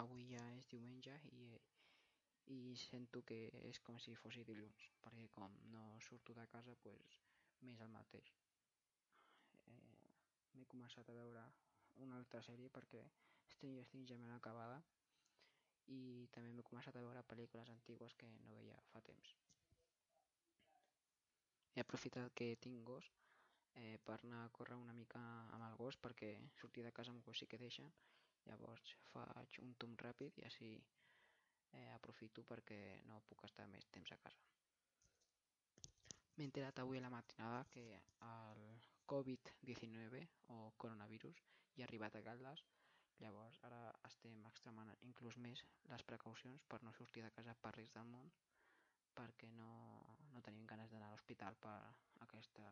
avui ja és diumenge i, i sento que és com si fos dilluns, perquè com no surto de casa, pues, més el mateix. Eh, M'he començat a veure una altra sèrie perquè Stranger Things ja me l'ha acabada i també m'he començat a veure pel·lícules antigues que no veia fa temps. He aprofitat que tinc gos eh, per anar a córrer una mica amb el gos perquè sortir de casa amb gos sí que deixen. Llavors faig un tomb ràpid i així eh, aprofito perquè no puc estar més temps a casa. M'he enterat avui a la matinada que el Covid-19 o coronavirus ja ha arribat a Caldes, llavors ara estem extremant inclús més les precaucions per no sortir de casa per risc del món perquè no, no tenim ganes d'anar a l'hospital per aquesta.